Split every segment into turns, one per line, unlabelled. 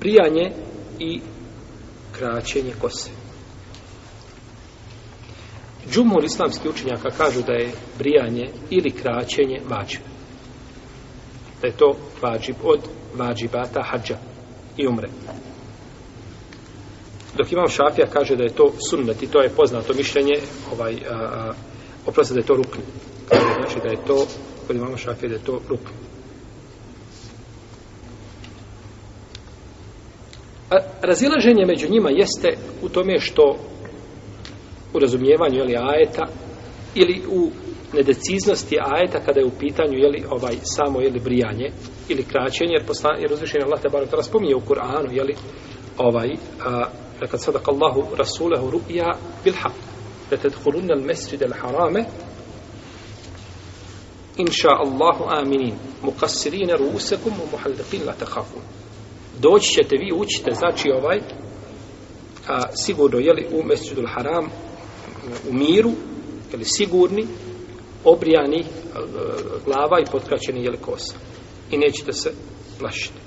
prijanje i kraćenje kose. Džumur islamski učenjaka kažu da je brijanje ili kraćenje vađib. Da je to vađib od vađibata hađa i umre. Dok imam šafija kaže da je to sunnet i to je poznato mišljenje ovaj, a, a, oprosti da je to rukni. Kaže, znači da je to, kod imamo šafija, da je to rukni. razilaženje među njima jeste u tome što u razumijevanju ili ajeta ili u nedeciznosti ajeta kada je u pitanju je li ovaj samo je li brijanje ili kraćenje jer poslan jer uzvišeni Allah te barek spominje u Kur'anu je li ovaj a, da kad sada Allahu rasulahu ru'ya bil haq da tadkhulun al masjid al haram inša Allahu aminin muqassirin ru'usakum wa muhallaqin la takhafun doći ćete vi učite znači ovaj a sigurno je li u Mesdžidul Haram u miru ili sigurni obrijani glava i potkraćeni je kosa i nećete se plašiti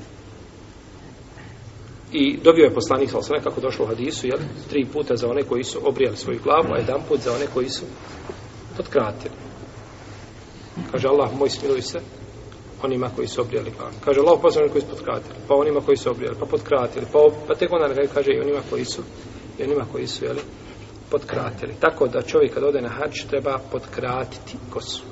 i dobio je poslanik sa osvrame kako došlo u hadisu jel, tri puta za one koji su obrijali svoju glavu a jedan put za one koji su potkratili kaže Allah moj smiluj se onima koji su obrijali glavu. Kaže Allah poslanik koji su potkratili, pa onima koji su obrijali, pa potkratili, pa, pa tek onda kaže i onima koji su, i onima koji su, jeli, potkratili. Tako da čovjek kad ode na hač treba potkratiti kosu.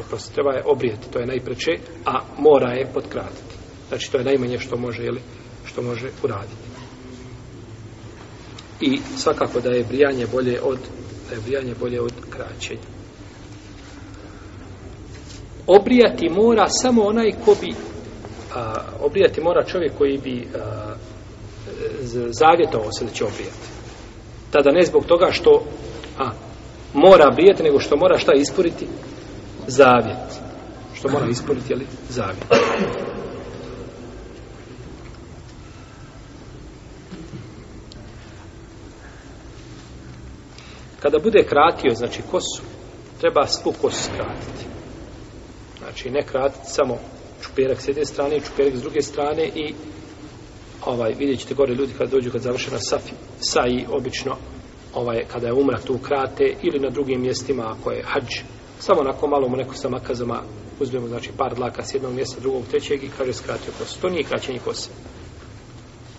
Oprost, treba je obrijati, to je najpreče, a mora je potkratiti. Znači to je najmanje što može, jeli, što može uraditi. I svakako da je brijanje bolje od, da je brijanje bolje od kraćenja obrijati mora samo onaj ko bi a, obrijati mora čovjek koji bi zavjetovao se da će obrijati. Tada ne zbog toga što a, mora obrijati, nego što mora šta ispuriti? Zavjet. Što mora ispuriti, jel? Zavjet. Kada bude kratio, znači kosu, treba svu kosu skratiti. Znači, ne kratiti samo čuperak s jedne strane, čuperak s druge strane i ovaj, vidjet ćete gore ljudi kad dođu kad završena safi, saji, obično ovaj, kada je umra tu krate ili na drugim mjestima ako je hađ samo onako malo mu neko sa makazama uzmemo znači par dlaka s jednog mjesta drugog trećeg i kaže skratio kose to nije kraćenje kose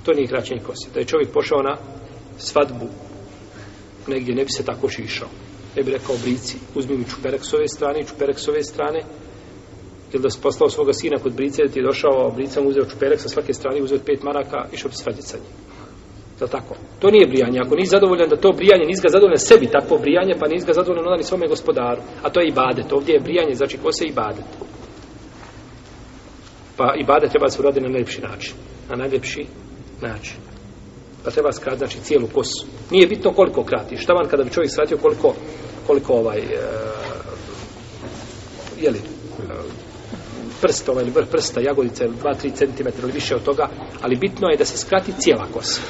to nije kraćenje kose da je čovjek pošao na svadbu negdje ne bi se tako šišao ne bi rekao brici uzmi mi čuperek s ove strane čuperek s ove strane ili da se poslao svoga sina kod brice, da ti je došao brica mu uzeo čuperek sa svake strane, uzeo pet maraka i šao bi svađati sa njim. Da tako? To nije brijanje. Ako nisi zadovoljan da to brijanje, nisi ga zadovoljan sebi takvo brijanje, pa nisi ga zadovoljan onda ni svome gospodaru. A to je ibadet. Ovdje je brijanje, znači ko se ibadet. Pa ibadet treba se uraditi na najljepši način. Na najljepši način. Pa treba skrati, znači, cijelu kosu. Nije bitno koliko krati. Šta van kada bi čovjek skratio koliko, koliko ovaj, e, jeli, prstom ili vrh prsta jagodice 2-3 cm ili više od toga ali bitno je da se skrati cijela kosa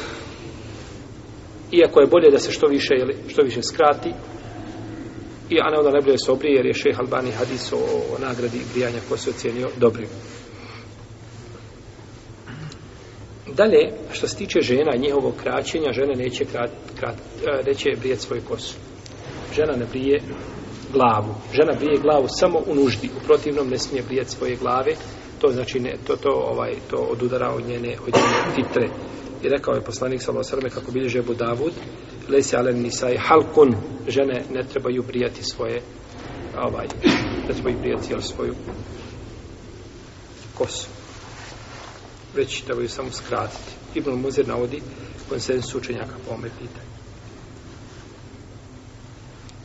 iako je bolje da se što više ili što više skrati i a ne onda najbolje se obrije jer je šeh Albani hadis o, o nagradi brijanja kose ocijenio dobrim dalje što se tiče žena i njihovog kraćenja žene neće, krat, krat, e, neće brijeti svoju kosu žena ne brije glavu. Žena brije glavu samo u nuždi, u protivnom ne smije brijati svoje glave, to znači ne, to, to, ovaj, to odudara od njene, od njene fitre. I rekao je poslanik sa Losarme kako bilježe Budavud, lesi alen nisaj halkun, žene ne trebaju prijati svoje, ovaj, ne trebaju prijati jel, svoju kosu. Već trebaju samo skratiti. Ibn Muzir navodi konsensu učenjaka po ome pitanju.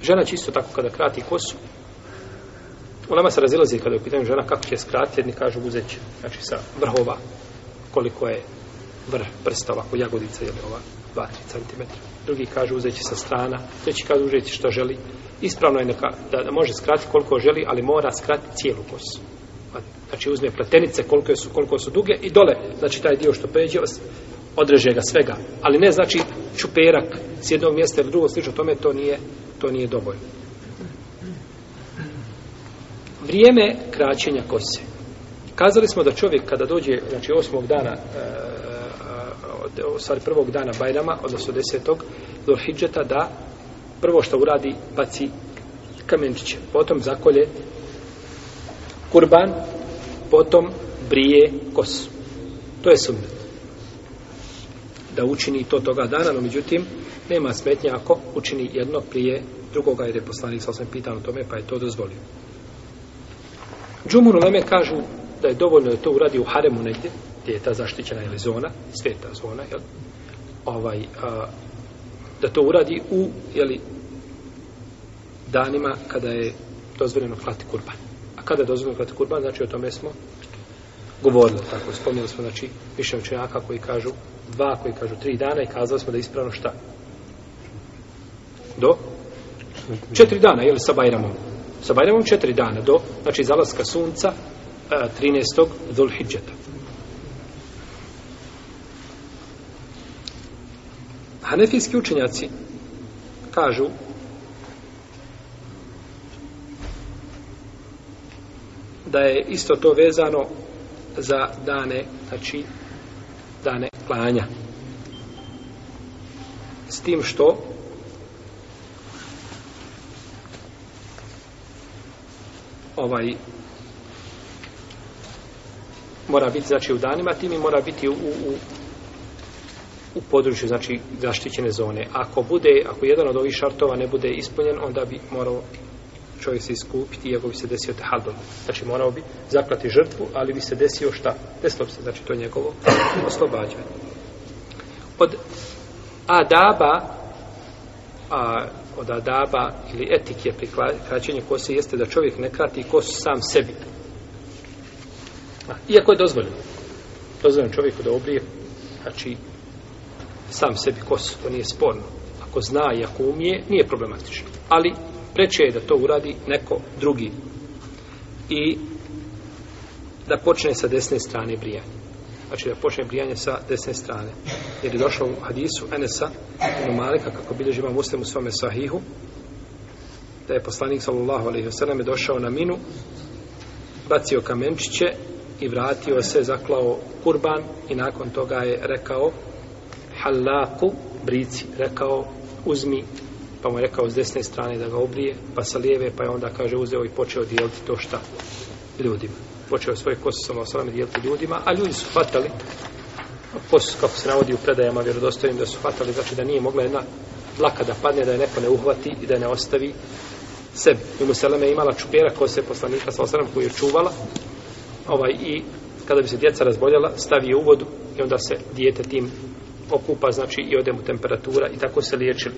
Žena će isto tako kada krati kosu. U nama se razilazi kada je pitanje žena kako će skrati, jedni kažu uzet će, znači sa vrhova, koliko je vrh prsta ovako, jagodica, jel ova, 2-3 cm. Drugi kaže uzet će sa strana, treći kaže uzet će što želi. Ispravno je neka, da, da može skrati koliko želi, ali mora skrati cijelu kosu. Pa, znači uzme pletenice koliko su, koliko su duge i dole, znači taj dio što pređe, odreže ga svega. Ali ne znači čuperak s jednog mjesta ili drugog, slično tome, to nije to nije dovoljno. Vrijeme kraćenja kose. Kazali smo da čovjek kada dođe, znači osmog dana, e, e, sad prvog dana Bajrama, odnosno desetog, do Hidžeta, da prvo što uradi, baci kamenčiće, potom zakolje kurban, potom brije kosu. To je sunnet da učini to toga dana, no međutim, nema smetnje ako učini jedno prije drugoga, jer je poslanik sa osvim pitan o tome, pa je to dozvolio. Džumur Leme kažu da je dovoljno da to uradi u haremu negdje, gdje je ta zaštićena ili zona, sveta zona, jel? Ovaj, a, da to uradi u jeli, danima kada je dozvoljeno klati kurban. A kada je dozvoljeno klati kurban, znači o tome smo govorili, tako spomnili smo, znači, više učenjaka koji kažu dva koji kažu tri dana i kazali smo da ispravno šta? Do? Četiri dana, jel, sa Bajramom? Sa Bajramom četiri dana, do, znači, zalaska sunca, a, 13. Dhul Hidžeta. Hanefijski učenjaci kažu da je isto to vezano za dane, znači, da ne klanja. S tim što ovaj mora biti znači u danima, tim i mora biti u, u, u području znači zaštićene zone. Ako bude, ako jedan od ovih šartova ne bude ispunjen, onda bi morao čovjek se iskupiti iako bi se desio tehadom. Znači morao bi zaklati žrtvu, ali bi se desio šta? Desilo bi se, znači to njegovo oslobađanje. Od adaba, a, od adaba ili etike pri kraćenju kose jeste da čovjek ne krati kosu sam sebi. A, iako je dozvoljeno. Dozvoljeno čovjeku da obrije, znači sam sebi kosu, to nije sporno. Ako zna i ako umije, nije problematično. Ali preče je da to uradi neko drugi i da počne sa desne strane brijanje znači da počne brijanje sa desne strane jer je došlo u hadisu Enesa Ibn Malika kako bilježi vam muslim u svome sahihu da je poslanik sallallahu alaihi wa je došao na minu bacio kamenčiće i vratio se zaklao kurban i nakon toga je rekao halaku brici rekao uzmi pa mu je rekao s desne strane da ga obrije, pa sa lijeve, pa je onda, kaže, uzeo i počeo dijeliti to šta ljudima. Počeo svoje kose sa Allahom dijeliti ljudima, a ljudi su hvatali, kose, kako se navodi u predajama vjerodostojnim, da su hvatali, znači da nije mogla jedna dlaka da padne, da je neko ne uhvati i da ne ostavi sebi. I Museleme je imala čupjera kose poslanika sa Allahom koju je čuvala, ovaj, i kada bi se djeca razboljala, stavi je u vodu i onda se dijete tim okupa, znači i ode mu temperatura i tako se liječili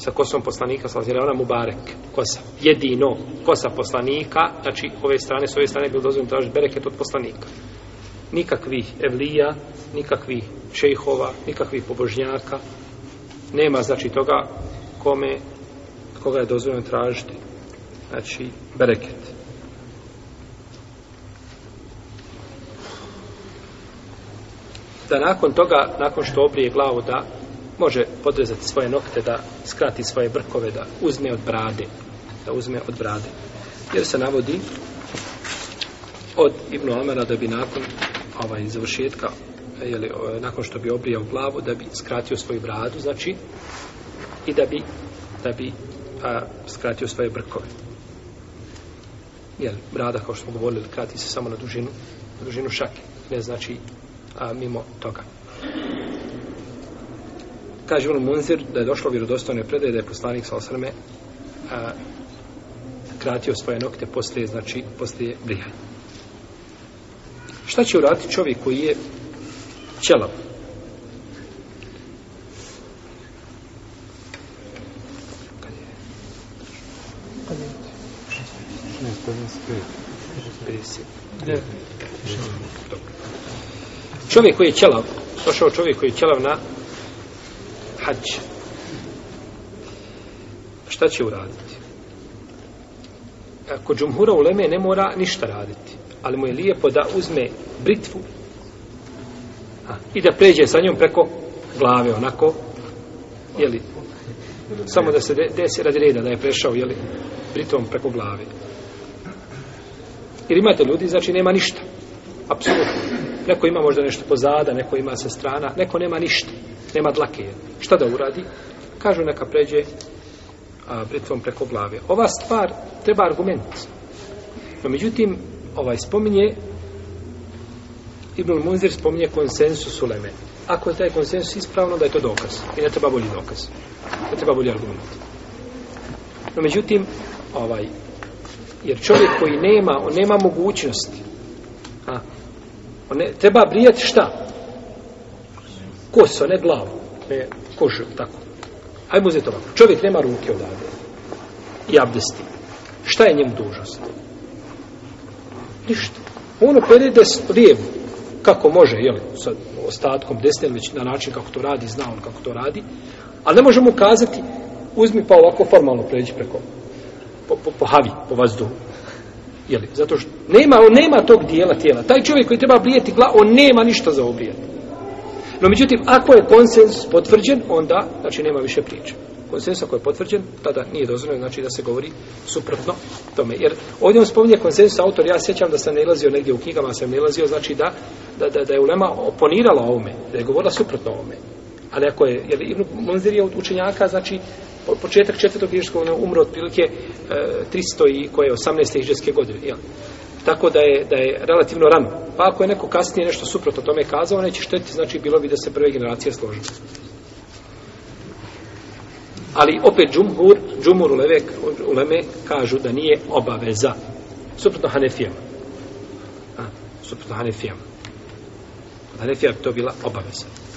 sa kosom poslanika sallallahu alejhi ve sellem mubarek kosa jedino kosa poslanika znači ove strane s ove strane bilo dozvoljeno tražiti bereket od poslanika nikakvih evlija nikakvih šejhova nikakvih pobožnjaka nema znači toga kome koga je dozvoljeno tražiti znači bereket da nakon toga nakon što obrije glavu da može podrezati svoje nokte da skrati svoje brkove da uzme od brade da uzme od brade jer se navodi od Ibn Omara da bi nakon ovaj završetka jeli, nakon što bi obrijao glavu da bi skratio svoju bradu znači i da bi da bi a, skratio svoje brkove jel, brada kao što smo govorili krati se samo na dužinu na dužinu šake ne znači a, mimo toga kaže Ibn Munzir da je došlo vjerodostojne predaje da je poslanik sa osrme a, kratio svoje nokte poslije, znači, poslije brihanja. Šta će uraditi čovjek koji je ćelav? Čovjek koji je ćelav, došao čovjek koji je ćelav na hađ. Šta će uraditi? Kod džumhura u Leme ne mora ništa raditi, ali mu je lijepo da uzme britvu a, i da pređe sa njom preko glave, onako, jeli, samo da se de, desi radi reda da je prešao, jeli, britvom preko glave. Jer imate ljudi, znači nema ništa. Apsolutno. Neko ima možda nešto pozada, neko ima sa strana, neko nema ništa nema dlake. Šta da uradi? Kažu neka pređe a, britvom preko glave. Ova stvar treba argument. No, međutim, ovaj spominje, Ibn Munzir spominje konsensus u Leme. Ako je taj konsensus ispravno, da je to dokaz. I ne treba bolji dokaz. Ne treba bolji argument. No, međutim, ovaj, jer čovjek koji nema, on nema mogućnosti. A, on ne, treba brijati šta? koso, ne glavu, ne kožu, tako. Hajmo uzeti ovako. Čovjek nema ruke odavde i abdesti. Šta je njemu dužnost? Ništa. On opere desno, lijevo. Kako može, jel, sa ostatkom desne, već na način kako to radi, zna on kako to radi. Ali ne možemo kazati, uzmi pa ovako formalno pređi preko, po, po, po havi, po vazduhu. Jeli, zato što nema, on nema tog dijela tijela. Taj čovjek koji treba brijeti glavu, on nema ništa za obrijeti. No, međutim, ako je konsens potvrđen, onda, znači, nema više priče. Konsens ako je potvrđen, tada nije dozvoljeno, znači, da se govori suprotno tome. Jer ovdje on spominje konsens autor, ja sjećam da sam ne ilazio negdje u knjigama, sam ne ilazio, znači, da, da, da, da je ulema oponirala ovome, da je govorila suprotno ovome. Ali ako je, jer Ibn Munzir je učenjaka, znači, početak četvrtog hiđarskog, ono umre otprilike e, 300 i koje je 18. hiđarske godine, jel? Tako da je, da je relativno rano Pa ako je neko kasnije nešto suprotno tome kazao, neće štetiti, znači bilo bi da se prve generacije složi. Ali opet džumhur, džumur uleve, uleme kažu da nije obaveza. Suprotno Hanefijama. A, suprotno Hanefijama. Hanefija bi to bila obaveza.